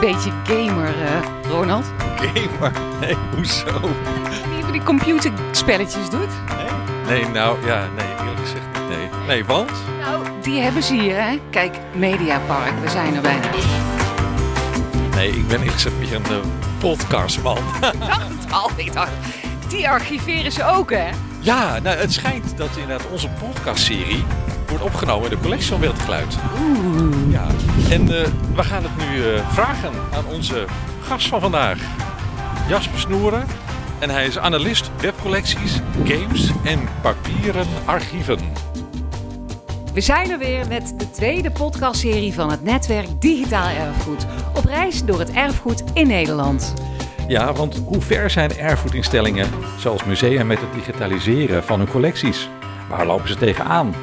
jij een beetje gamer, eh, Ronald? Gamer? Nee, hoezo? Die van die computerspelletjes doet? Nee? Nee, nou ja, nee, eerlijk gezegd niet. Nee. Nee, want? Nou, die hebben ze hier, hè? Kijk, Mediapark, we zijn er bijna. Nee, ik ben gezegd meer een uh, podcastman. Ik dacht het al, ik dacht, die archiveren ze ook, hè? ja, nou, het schijnt dat inderdaad onze podcastserie wordt opgenomen in de collectie van Wildgeluid. Oeh. Ja, en eh, we gaan het nu eh, vragen aan onze gast van vandaag, Jasper Snoeren. En hij is analist webcollecties, games en papieren archieven. We zijn er weer met de tweede podcastserie van het netwerk Digitaal Erfgoed. Op reis door het erfgoed in Nederland. Ja, want hoe ver zijn erfgoedinstellingen, zoals musea, met het digitaliseren van hun collecties? Waar lopen ze tegenaan?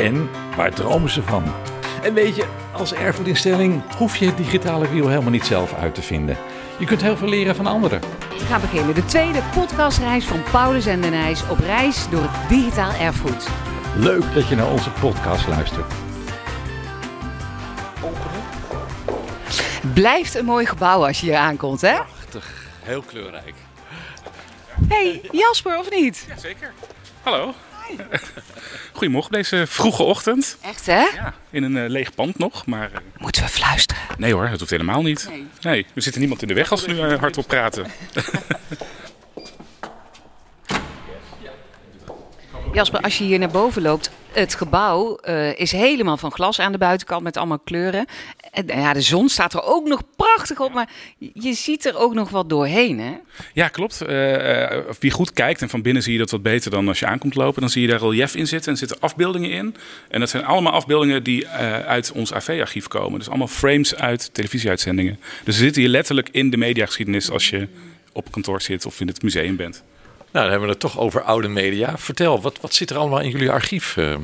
En waar dromen ze van? En weet je, als erfgoedinstelling hoef je het digitale wiel helemaal niet zelf uit te vinden. Je kunt heel veel leren van anderen. We gaan beginnen de tweede podcastreis van Paulus en Denijs op reis door het digitaal erfgoed. Leuk dat je naar onze podcast luistert. Blijft een mooi gebouw als je hier aankomt, hè? Prachtig, heel kleurrijk. hey, Jasper, of niet? Zeker. Hallo. Goedemorgen deze vroege ochtend. Echt, hè? Ja, in een eh, leeg pand nog, maar eh, Moeten we fluisteren? nee hoor, dat hoeft helemaal niet. Nee. Nee, er zit niemand in de weg als we nu eh, hardop praten. Jasper, als je hier naar boven loopt, het gebouw eh, is helemaal van glas aan de buitenkant met allemaal kleuren. En, nou ja, de zon staat er ook nog prachtig op, maar je ziet er ook nog wat doorheen, hè? Ja, klopt. Eh, wie goed kijkt en van binnen zie je dat wat beter dan als je aankomt lopen. Dan zie je daar relief in zitten en zitten afbeeldingen in. En dat zijn allemaal afbeeldingen die uit ons AV-archief komen. Dus allemaal frames uit televisieuitzendingen. Dus we zitten hier letterlijk in de mediageschiedenis als je op kantoor zit of in het museum bent. Nou, dan hebben we het toch over oude media. Vertel, wat, wat zit er allemaal in jullie archief? eh?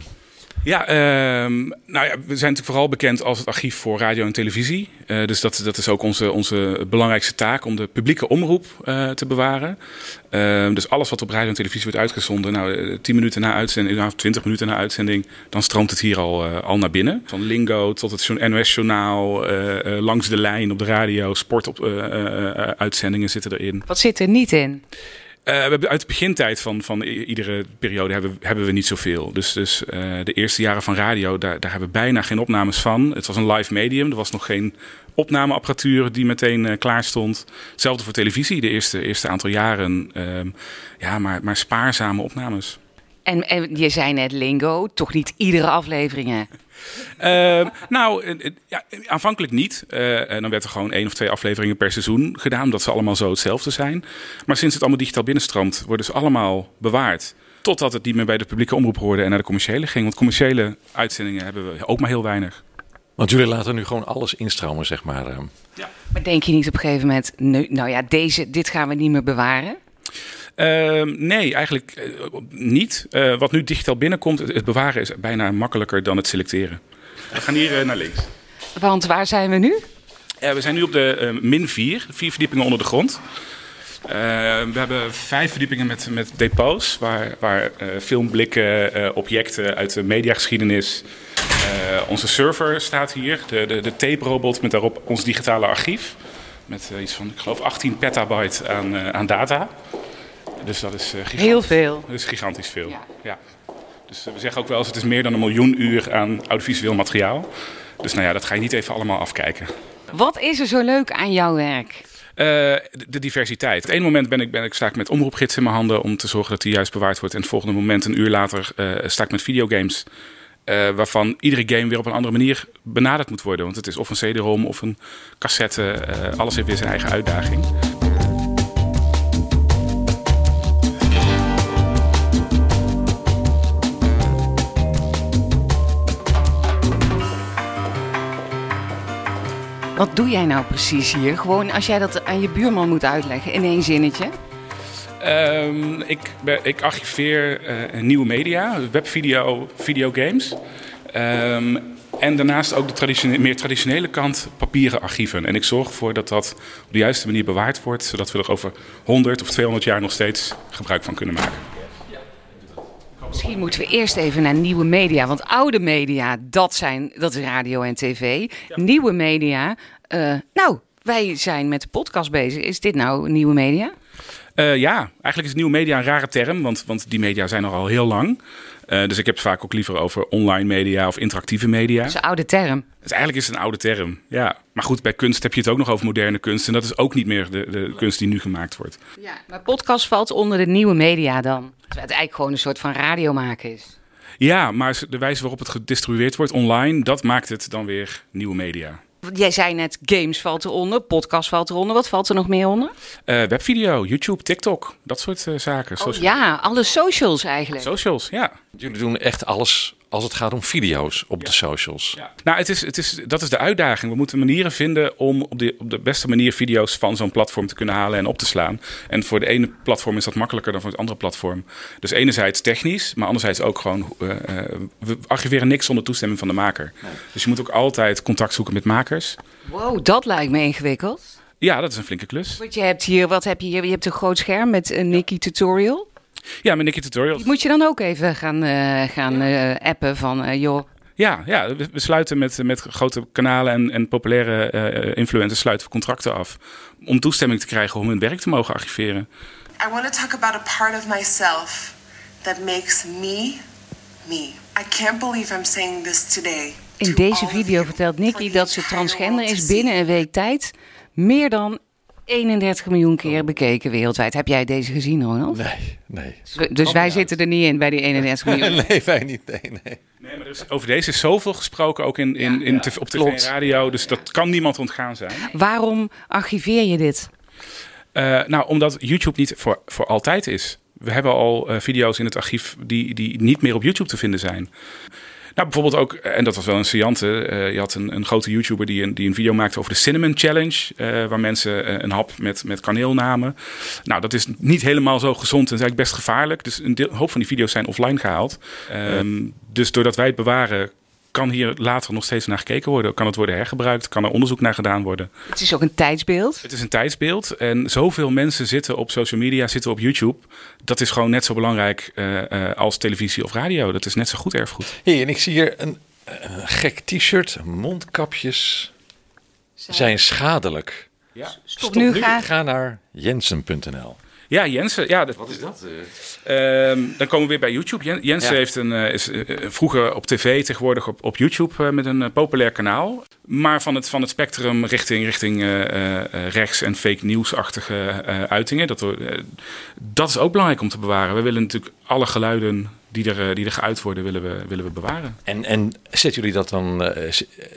Ja, ehm, nou ja, we zijn natuurlijk vooral bekend als het archief voor radio en televisie. Eh, dus dat, dat is ook onze, onze belangrijkste taak om de publieke omroep eh, te bewaren. Ehm, dus alles wat op radio en televisie wordt uitgezonden, nou, eh, 10 minuten na uitzending, nou, 20 minuten na uitzending, dan stroomt het hier al, eh, al naar binnen. Van Lingo tot het NOS-journaal, eh, langs de lijn op de radio, sportuitzendingen zitten erin. Wat zit er niet in? Hebben uit de begintijd van, van iedere periode hebben, hebben we niet zoveel. Dus, dus eh, de eerste jaren van radio, daar, daar hebben we bijna geen opnames van. Het was een live medium. Er was nog geen opnameapparatuur die meteen eh, klaar stond. Hetzelfde voor televisie, de eerste, eerste aantal jaren. Ehm, ja, maar, maar spaarzame opnames. En, en je zei net lingo, toch niet iedere aflevering, hè? Ehm, nou, eh, eh, ja, aanvankelijk niet. Eh, en dan werd er gewoon één of twee afleveringen per seizoen gedaan, omdat ze allemaal zo hetzelfde zijn. Maar sinds het allemaal digitaal binnenstroomt, worden ze allemaal bewaard. Totdat het niet meer bij de publieke omroep hoorde en naar de commerciële ging. Want commerciële uitzendingen hebben we ook maar heel weinig. Want jullie laten nu gewoon alles instromen, zeg maar. eh. Maar denk je niet op een gegeven moment, nu, nou ja, deze, dit gaan we niet meer bewaren? Ehm, nee, eigenlijk eh, niet. Eh, wat nu digitaal binnenkomt, het bewaren is bijna makkelijker dan het selecteren. We gaan hier eh, naar links. Want waar zijn we nu? We zijn nu op de min 4, vier verdiepingen onder de grond. We hebben vijf verdiepingen met, met depots, waar, waar filmblikken, objecten uit de mediageschiedenis. Onze server staat hier, de, de, de tape-robot met daarop ons digitale archief. Met iets van, ik geloof, 18 petabyte aan, aan data. Dus dat is eh, gigantisch. Heel veel. Dat is gigantisch veel. Ja. Ja. Dus eh, we zeggen ook wel eens, het is meer dan een miljoen uur aan audiovisueel materiaal. Dus nou ja, dat ga je niet even allemaal afkijken. Wat is er zo leuk aan jouw werk? Eh, de, de diversiteit. Op het ene moment ben ik, ben ik, sta ik met omroepgids in mijn handen om te zorgen dat die juist bewaard wordt. En het volgende moment, een uur later, eh, sta ik met videogames. eh, waarvan iedere game weer op een andere manier benaderd moet worden. Want het is of een CD-ROM of een cassette. eh, alles heeft weer zijn eigen uitdaging. Wat doe jij nou precies hier? Gewoon als jij dat aan je buurman moet uitleggen in één zinnetje. Ehm, ik, ik archiveer eh, nieuwe media, webvideo, videogames. Ehm, en daarnaast ook de meer traditionele kant, papieren archieven. En ik zorg ervoor dat dat op de juiste manier bewaard wordt, zodat we er over 100 of 200 jaar nog steeds gebruik van kunnen maken. Misschien moeten we eerst even naar nieuwe media. Want oude media, dat, zijn, dat is radio en tv. Nieuwe media, eh, nou, Wij zijn met de podcast bezig. Is dit nou nieuwe media? Uh, ja, eigenlijk is nieuwe media een rare term, want, want die media zijn er al heel lang. Uh, dus ik heb het vaak ook liever over online media of interactieve media. Dat is een oude term. Dus eigenlijk is het een oude term, ja. Maar goed, bij kunst heb je het ook nog over moderne kunst. En dat is ook niet meer de, de kunst die nu gemaakt wordt. Ja, maar podcast valt onder de nieuwe media dan? Terwijl het eigenlijk gewoon een soort van radio maken is. Ja, maar de wijze waarop het gedistribueerd wordt online, dat maakt het dan weer nieuwe media. Jij zei net, games valt eronder, podcast valt eronder. Wat valt er nog meer onder? Uh, webvideo, YouTube, TikTok, dat soort uh, zaken. Oh, ja, alle socials eigenlijk. Socials, ja. Jullie doen echt alles als het gaat om video's op de socials. Ja. Nou, het is, het is, dat is de uitdaging. We moeten manieren vinden om op de, op de beste manier video's van zo'n platform te kunnen halen en op te slaan. En voor de ene platform is dat makkelijker dan voor het andere platform. Dus enerzijds technisch, maar anderzijds ook gewoon... Uh, we archiveren niks zonder toestemming van de maker. Dus je moet ook altijd contact zoeken met makers. Wow, dat lijkt me ingewikkeld. Ja, dat is een flinke klus. Want je hebt hier, wat heb je hier? Je hebt een groot scherm met een Nikki Tutorial. Ja, met Nicky Tutorials. moet je dan ook even gaan, uh, gaan uh, appen van, uh, joh... Ja, ja, we sluiten met, met grote kanalen en, en populaire uh, influencers sluiten we contracten af. Om toestemming te krijgen om hun werk te mogen archiveren. I want to talk about a part of myself that makes me me. I can't believe I'm saying this today. In deze video vertelt Nikki dat ze transgender is binnen een week tijd. Meer dan 31 miljoen keer bekeken wereldwijd. Heb jij deze gezien, Ronald? Nee, nee. Dus wij zitten er niet in bij die 31 miljoen? nee, wij niet. Nee, nee. nee maar dus over deze is zoveel gesproken, ook in, in, in ja, op tv en radio. Dus dat kan niemand ontgaan zijn. Waarom archiveer je dit? Uh, nou, omdat YouTube niet voor, voor altijd is. We hebben al uh, video's in het archief die, die niet meer op YouTube te vinden zijn. Nou, bijvoorbeeld ook, en dat was wel een saillante, uh, je had een, een, grote YouTuber die een, die een video maakte over de Cinnamon Challenge, uh, waar mensen een hap met, met kaneel namen. Nou, dat is niet helemaal zo gezond en is eigenlijk best gevaarlijk. Dus een, hoop van die video's zijn offline gehaald. Um, dus doordat wij het bewaren, kan hier later nog steeds naar gekeken worden. Kan het worden hergebruikt? Kan er onderzoek naar gedaan worden? Het is ook een tijdsbeeld. Het is een tijdsbeeld. En zoveel mensen zitten op social media, zitten op YouTube. Dat is gewoon net zo belangrijk uh, uh, als televisie of radio. Dat is net zo goed erfgoed. Hey, en ik zie hier een, een gek t-shirt. Mondkapjes zijn, zijn schadelijk. Ja. Stop, Stop nu, nu. Ga... ga naar jensen.nl. Ja, Jensen. Ja, Wat is dat? Uh, dan komen we weer bij YouTube. Jensen ja. heeft een, uh, is uh, vroeger op tv, tegenwoordig op, op YouTube met een populair kanaal. Maar van het, van het spectrum richting, richting rechts en fake nieuwsachtige uitingen. Dat, dat is ook belangrijk om te bewaren. We willen natuurlijk alle geluiden die er, die er geuit worden, willen we, willen we bewaren. En, en zetten jullie dat dan,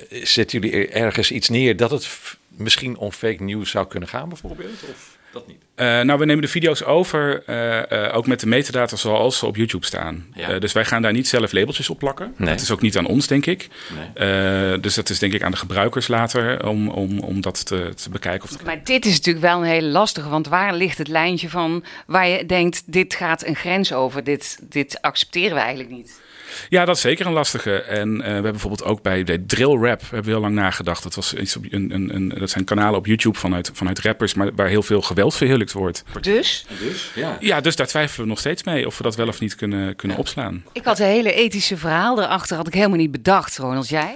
zetten jullie ergens iets neer dat het misschien om fake nieuws zou kunnen gaan bijvoorbeeld? Of? Dat niet. Uh, nou, we nemen de video's over, uh, uh, ook met de metadata zoals ze op YouTube staan. Ja. dus wij gaan daar niet zelf labeltjes op plakken. Nee. Dat is ook niet aan ons, denk ik. Nee. dus dat is denk ik aan de gebruikers later om, om, om dat te, te bekijken. Of te... Maar dit is natuurlijk wel een hele lastige, want waar ligt het lijntje van waar je denkt, dit gaat een grens over, dit, dit accepteren we eigenlijk niet? Ja, dat is zeker een lastige. En uh, we hebben bijvoorbeeld ook bij de drill rap hebben we heel lang nagedacht. Dat, was iets op, een, een, een, dat zijn kanalen op YouTube vanuit, vanuit rappers, maar waar heel veel geweld verheerlijkt wordt. Dus? dus ja. ja, dus daar twijfelen we nog steeds mee of we dat wel of niet kunnen, kunnen opslaan. Ik had een hele ethische verhaal erachter, had ik helemaal niet bedacht, Ronald. Jij?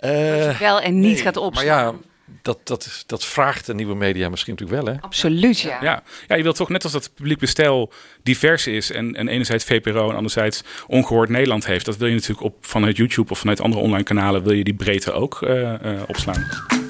Uh, wel en niet nee, gaat opslaan. Maar ja, dat, dat, dat vraagt de nieuwe media misschien natuurlijk wel, hè? Absoluut, ja. Ja, ja je wilt toch net als dat het publiek bestel divers is en, en enerzijds VPRO en anderzijds ongehoord Nederland heeft, dat wil je natuurlijk op, vanuit YouTube of vanuit andere online kanalen, wil je die breedte ook uh, uh, opslaan.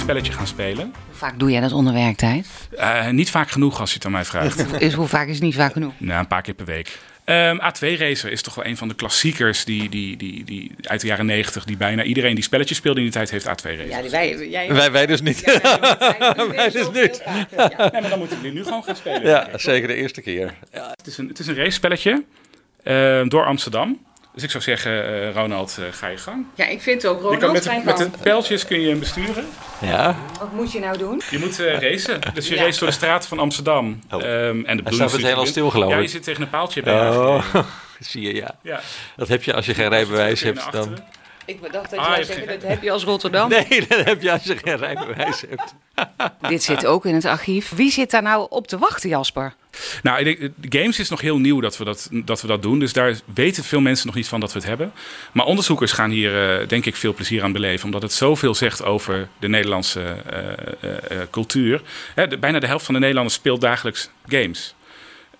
Spelletje gaan spelen. Hoe vaak doe jij dat onder werktijd? Uh, niet vaak genoeg als je het aan mij vraagt. is, hoe vaak is niet vaak genoeg? Nou, een paar keer per week. Um, A2 Racer is toch wel een van de klassiekers die, die, die, die, uit de jaren 90, die bijna iedereen die spelletjes speelde in die tijd heeft A2 Racer. Ja, wij, jij, wij, wij dus niet. Ja, wij, wij dus niet. Ja. Nee, maar dan moeten we nu gewoon gaan spelen. Ja, zeker de eerste keer. Ja. Het, is een, het is een race spelletje uh, door Amsterdam. Dus ik zou zeggen, uh, Ronald, uh, ga je gang. Ja, ik vind ook, Ronald, je kan met, de, met de pijltjes kun je hem besturen. Ja. Wat moet je nou doen? Je moet uh, racen. Dus je ja. race door de straten van Amsterdam. Oh. Um, en de Hij staat het helemaal stil, geloof ik. Ja, je zit tegen een paaltje bij. Oh. Zie je, ja. ja. Dat heb je als je geen rijbewijs hebt. Dan... Ik dacht dat ah, jij zeggen, dat heb je als Rotterdam. Nee, dat heb je als je geen rijbewijs hebt. Dit zit ook in het archief. Wie zit daar nou op te wachten, Jasper? Nou, ik denk, de games is nog heel nieuw dat we dat, dat we dat doen. Dus daar weten veel mensen nog niet van dat we het hebben. Maar onderzoekers gaan hier, uh, denk ik, veel plezier aan beleven. Omdat het zoveel zegt over de Nederlandse uh, uh, cultuur. Hè, de, bijna de helft van de Nederlanders speelt dagelijks games.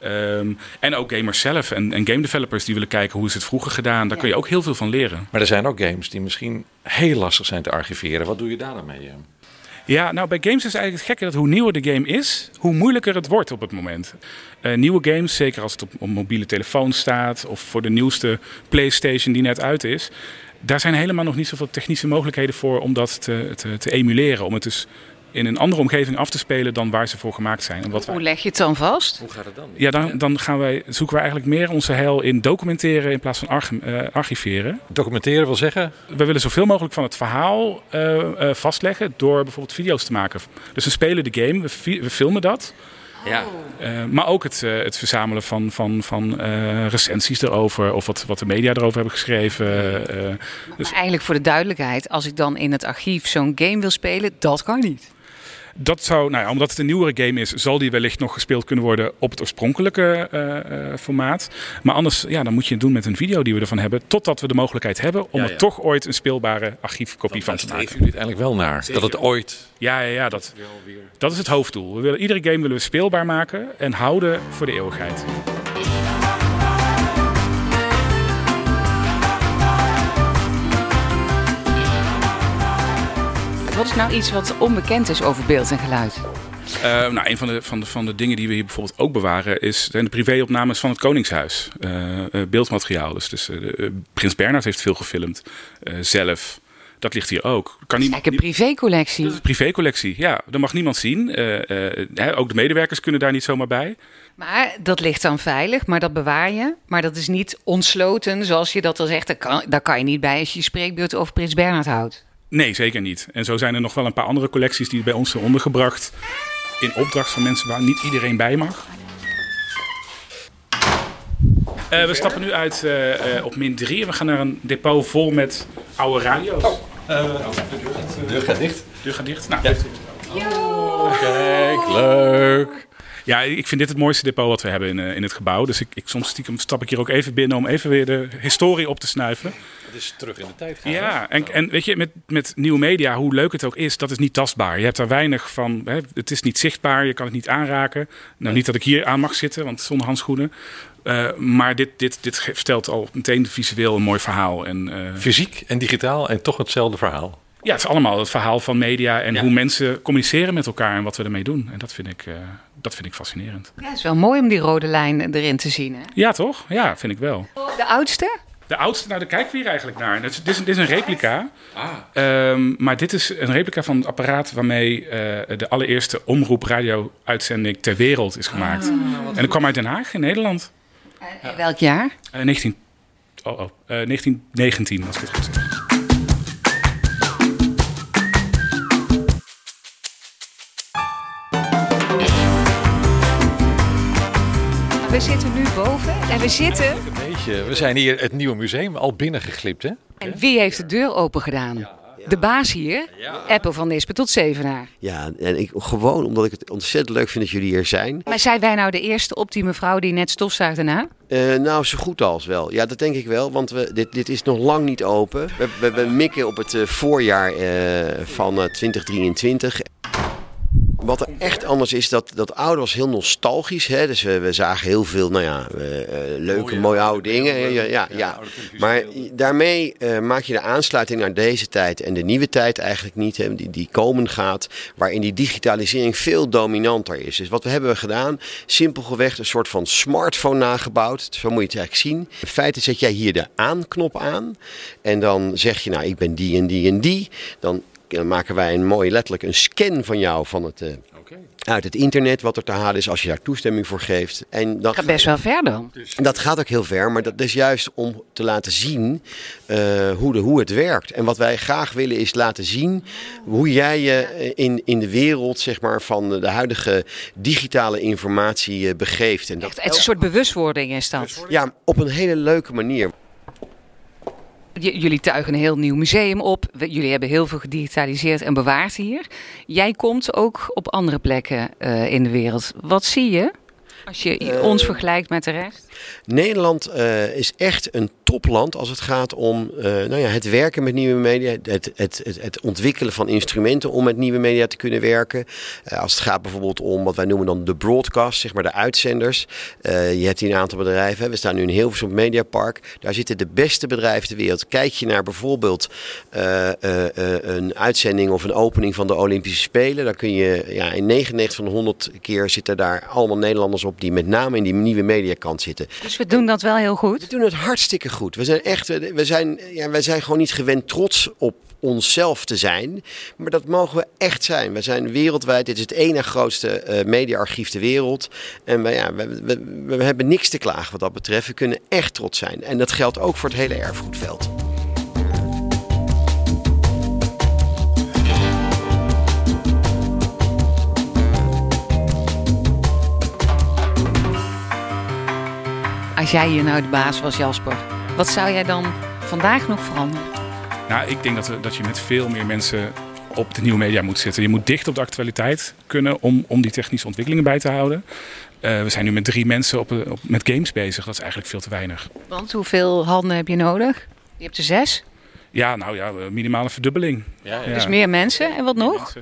Um, en ook gamers zelf en, en, game developers die willen kijken hoe is het vroeger gedaan. Daar ja. kun je ook heel veel van leren. Maar er zijn ook games die misschien heel lastig zijn te archiveren. Wat doe je daar dan mee? Ja, nou bij games is eigenlijk het gekke dat hoe nieuwer de game is, hoe moeilijker het wordt op het moment. Uh, nieuwe games, zeker als het op, op mobiele telefoon staat of voor de nieuwste PlayStation die net uit is, daar zijn helemaal nog niet zoveel technische mogelijkheden voor om dat te, te emuleren. Om het dus in een andere omgeving af te spelen dan waar ze voor gemaakt zijn. Omdat Hoe leg je het dan vast? Hoe gaat het dan? Ja, dan, dan gaan wij, zoeken we eigenlijk meer onze heil in documenteren in plaats van arch, uh, archiveren. Documenteren wil zeggen? We willen zoveel mogelijk van het verhaal uh, uh, vastleggen door bijvoorbeeld video's te maken. Dus we spelen de game, we, we filmen dat. Ja. Uh, maar ook het, uh, het verzamelen van, van, van uh, recensies erover of wat, wat de media erover hebben geschreven. dus... Maar eigenlijk voor de duidelijkheid, als ik dan in het archief zo'n game wil spelen, dat kan niet. Dat zou, nou ja, omdat het een nieuwere game is, zal die wellicht nog gespeeld kunnen worden op het oorspronkelijke uh, uh, formaat. Maar anders, ja, dan moet je het doen met een video die we ervan hebben, totdat we de mogelijkheid hebben om ja, ja. er toch ooit een speelbare archiefkopie van te maken. Daar jullie uiteindelijk wel naar, Zeker. dat het ooit... Ja, ja, ja dat, dat is het hoofddoel. We willen, iedere game willen we speelbaar maken en houden voor de eeuwigheid. Wat is nou iets wat onbekend is over beeld en geluid? Uh, nou, een van de, van, de, van de dingen die we hier bijvoorbeeld ook bewaren is zijn de privéopnames van het Koningshuis. Uh, uh, beeldmateriaal. Dus, dus Prins Bernhard heeft veel gefilmd zelf. Dat ligt hier ook. Kan niemand, een privécollectie. Dat is een privécollectie, ja. Dat mag niemand zien. ook de medewerkers kunnen daar niet zomaar bij. Maar dat ligt dan veilig, maar dat bewaar je. Maar dat is niet ontsloten, zoals je dat al zegt. Daar kan, daar kan je niet bij als je je spreekbeurt over Prins Bernhard houdt. Nee, zeker niet. En zo zijn er nog wel een paar andere collecties die bij ons zijn ondergebracht. In opdracht van mensen waar niet iedereen bij mag. Uh, we stappen nu uit uh, uh, op min 3 en we gaan naar een depot vol met oude radio's. Oh. de deur gaat dicht. De deur gaat dicht. Nou, ja. kijk, leuk. Ja, ik vind dit het mooiste depot wat we hebben in, in het gebouw. Dus ik, ik, soms stiekem stap ik hier ook even binnen om even weer de historie op te snuiven. Het is terug in de tijd gaan. Ja, en, en weet je, met, met nieuwe media, hoe leuk het ook is, dat is niet tastbaar. Je hebt daar weinig van, hè, het is niet zichtbaar, je kan het niet aanraken. Nou, niet dat ik hier aan mag zitten, want zonder handschoenen. Uh, maar dit, dit, dit vertelt al meteen visueel een mooi verhaal. En, uh... Fysiek en digitaal en toch hetzelfde verhaal. Ja, het is allemaal het verhaal van media en ja. hoe mensen communiceren met elkaar en wat we ermee doen. En dat vind ik, uh, dat vind ik fascinerend. Ja, het is wel mooi om die rode lijn erin te zien. Hè? Ja, toch? Ja, vind ik wel. De oudste? De oudste, nou daar kijken we hier eigenlijk naar. Dit is, dit een replica. Ah. Um, maar dit is een replica van het apparaat waarmee uh, de allereerste omroep-radio-uitzending ter wereld is gemaakt. Ah, en dat kwam uit Den Haag in Nederland. Uh, ja. Welk jaar? Uh, 19, oh, oh, 1919, als ik het goed zeg. We zitten nu boven en we zitten... Een beetje. We zijn hier het nieuwe museum al binnengeglipt, hè? En wie heeft de deur open gedaan? Ja. De baas hier, ja. Apple van Nispen tot Zevenaar. Ja, en ik, gewoon omdat ik het ontzettend leuk vind dat jullie hier zijn. Maar zijn wij nou de eerste optieme vrouw die net stofzuigt daarna? Uh, nou, zo goed als wel. Ja, dat denk ik wel, want we, dit, dit is nog lang niet open. We, we, we mikken op het uh, voorjaar uh, van 2023. Wat er echt anders is, dat, dat oude was heel nostalgisch. Hè? Dus we, we zagen heel veel nou ja, uh, leuke, mooie, mooie oude dingen. Ja, ja, ja, ja. Maar daarmee uh, maak je de aansluiting naar deze tijd en de nieuwe tijd eigenlijk niet. Hè? Die, die komen gaat, waarin die digitalisering veel dominanter is. Dus wat we hebben gedaan, simpelweg een soort van smartphone nagebouwd. Zo moet je het eigenlijk zien. In feite zet jij hier de aanknop aan. En dan zeg je, nou ik ben die en die en die. Dan dan maken wij een mooi letterlijk een scan van jou van het, uh, okay. uit het internet, wat er te halen is als je daar toestemming voor geeft. En dat gaat best wel ver dan. Dat gaat ook heel ver, maar dat is juist om te laten zien uh, hoe, de, hoe het werkt. En wat wij graag willen is laten zien hoe jij je in, in de wereld zeg maar, van de huidige digitale informatie uh, begeeft. En dat Echt, het is een soort bewustwording is dat. Ja, op een hele leuke manier. Jullie tuigen een heel nieuw museum op. Jullie hebben heel veel gedigitaliseerd en bewaard hier. Jij komt ook op andere plekken uh, in de wereld. Wat zie je Als je ons vergelijkt met de rest. Nederland eh, is echt een topland als het gaat om eh, nou ja, het werken met nieuwe media, het, het, het, het, ontwikkelen van instrumenten om met nieuwe media te kunnen werken. Als het gaat bijvoorbeeld om wat wij noemen dan de broadcast, zeg maar de uitzenders. je hebt hier een aantal bedrijven. Hè. We staan nu in Hilversum Mediapark. Daar zitten de beste bedrijven ter wereld. Kijk je naar bijvoorbeeld een uitzending of een opening van de Olympische Spelen, dan kun je ja, in 99 van de 100 keer zitten daar allemaal Nederlanders op die met name in die nieuwe mediakant zitten. Dus we doen dat wel heel goed? We doen het hartstikke goed. We zijn echt, we zijn, ja, wij zijn gewoon niet gewend trots op onszelf te zijn. Maar dat mogen we echt zijn. We zijn wereldwijd. Dit is het ene grootste uh, mediaarchief ter wereld. En we, ja, we, we, we, hebben niks te klagen wat dat betreft. We kunnen echt trots zijn. En dat geldt ook voor het hele erfgoedveld. Als jij hier nou de baas was, Jasper, wat zou jij dan vandaag nog veranderen? Nou, ik denk dat, we, dat je met veel meer mensen op de nieuwe media moet zitten. Je moet dicht op de actualiteit kunnen om, om die technische ontwikkelingen bij te houden. Uh, we zijn nu met drie mensen op, op, met games bezig. Dat is eigenlijk veel te weinig. Want hoeveel handen heb je nodig? Je hebt er zes. Ja, nou ja, minimale verdubbeling. Ja, ja. Dus meer mensen en wat nog?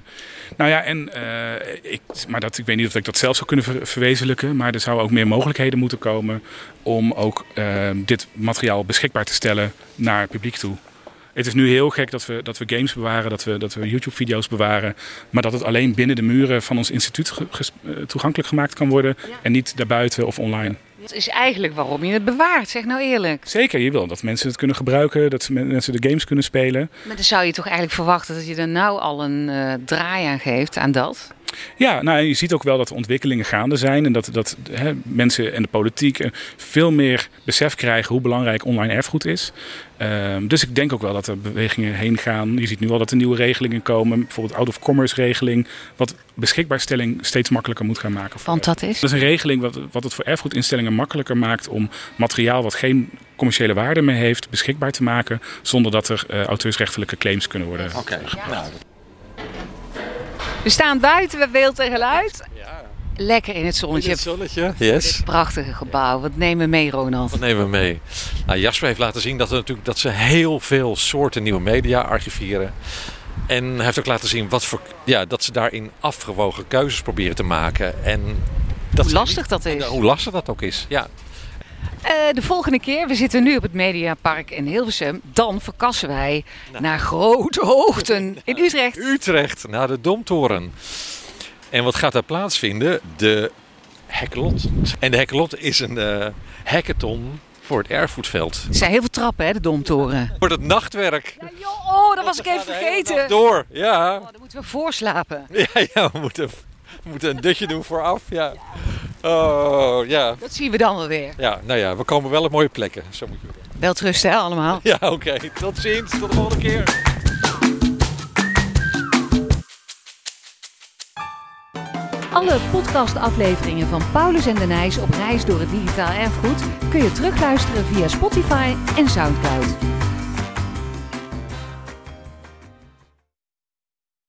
Nou ja, en uh, ik, maar dat, ik weet niet of ik dat zelf zou kunnen verwezenlijken. Maar er zouden ook meer mogelijkheden moeten komen om ook uh, dit materiaal beschikbaar te stellen naar het publiek toe. Het is nu heel gek dat we, dat we games bewaren, dat we, dat we YouTube-video's bewaren. Maar dat het alleen binnen de muren van ons instituut toegankelijk gemaakt kan worden. En niet daarbuiten of online. Dat is eigenlijk waarom je het bewaart, zeg nou eerlijk. Zeker, je wil dat mensen het kunnen gebruiken, dat mensen de games kunnen spelen. Maar dan zou je toch eigenlijk verwachten dat je er nou al een uh, draai aan geeft aan dat? Ja, nou, je ziet ook wel dat er ontwikkelingen gaande zijn. En dat, dat hè, mensen en de politiek eh, veel meer besef krijgen hoe belangrijk online erfgoed is. Uh, dus ik denk ook wel dat er bewegingen heen gaan. Je ziet nu al dat er nieuwe regelingen komen. Bijvoorbeeld out-of-commerce regeling. Wat beschikbaarstelling steeds makkelijker moet gaan maken. Want dat is? Dat is een regeling wat, wat het voor erfgoedinstellingen makkelijker maakt om materiaal wat geen commerciële waarde meer heeft beschikbaar te maken. Zonder dat er uh, auteursrechtelijke claims kunnen worden Oké, okay. nou, we staan buiten bij beeld en geluid. Ja. Lekker in het zonnetje. In het zonnetje, yes. Dit prachtige gebouw. Wat nemen we mee, Ronald? Wat nemen we mee? Nou, Jasper heeft laten zien dat, er natuurlijk, dat ze heel veel soorten nieuwe media archiveren. En hij heeft ook laten zien wat voor, ja, dat ze daarin afgewogen keuzes proberen te maken. En dat hoe lastig dat is. hoe lastig dat ook is, ja. Uh, de volgende keer, we zitten nu op het Mediapark in Hilversum. Dan verkassen wij nou. naar grote hoogten in Utrecht. Utrecht, naar de Domtoren. En wat gaat daar plaatsvinden? De Hekkelot. En de Hekkelot is een uh, hackathon voor het erfgoedveld. Er zijn heel veel trappen, hè, de Domtoren. Voor het nachtwerk. Ja, joh, oh, dat was ik even vergeten. Door, ja. Oh, dan moeten we voorslapen. Ja, ja we, moeten, we moeten een dutje doen vooraf, ja. Oh, ja. Dat zien we dan wel weer. Ja, nou ja, we komen wel op mooie plekken. Zo moet je doen. Wel terug, hè, allemaal. Ja, oké. Tot ziens. Tot de volgende keer. Alle podcastafleveringen van Paulus en de Nijs op reis door het digitaal erfgoed kun je terugluisteren via Spotify en Soundcloud.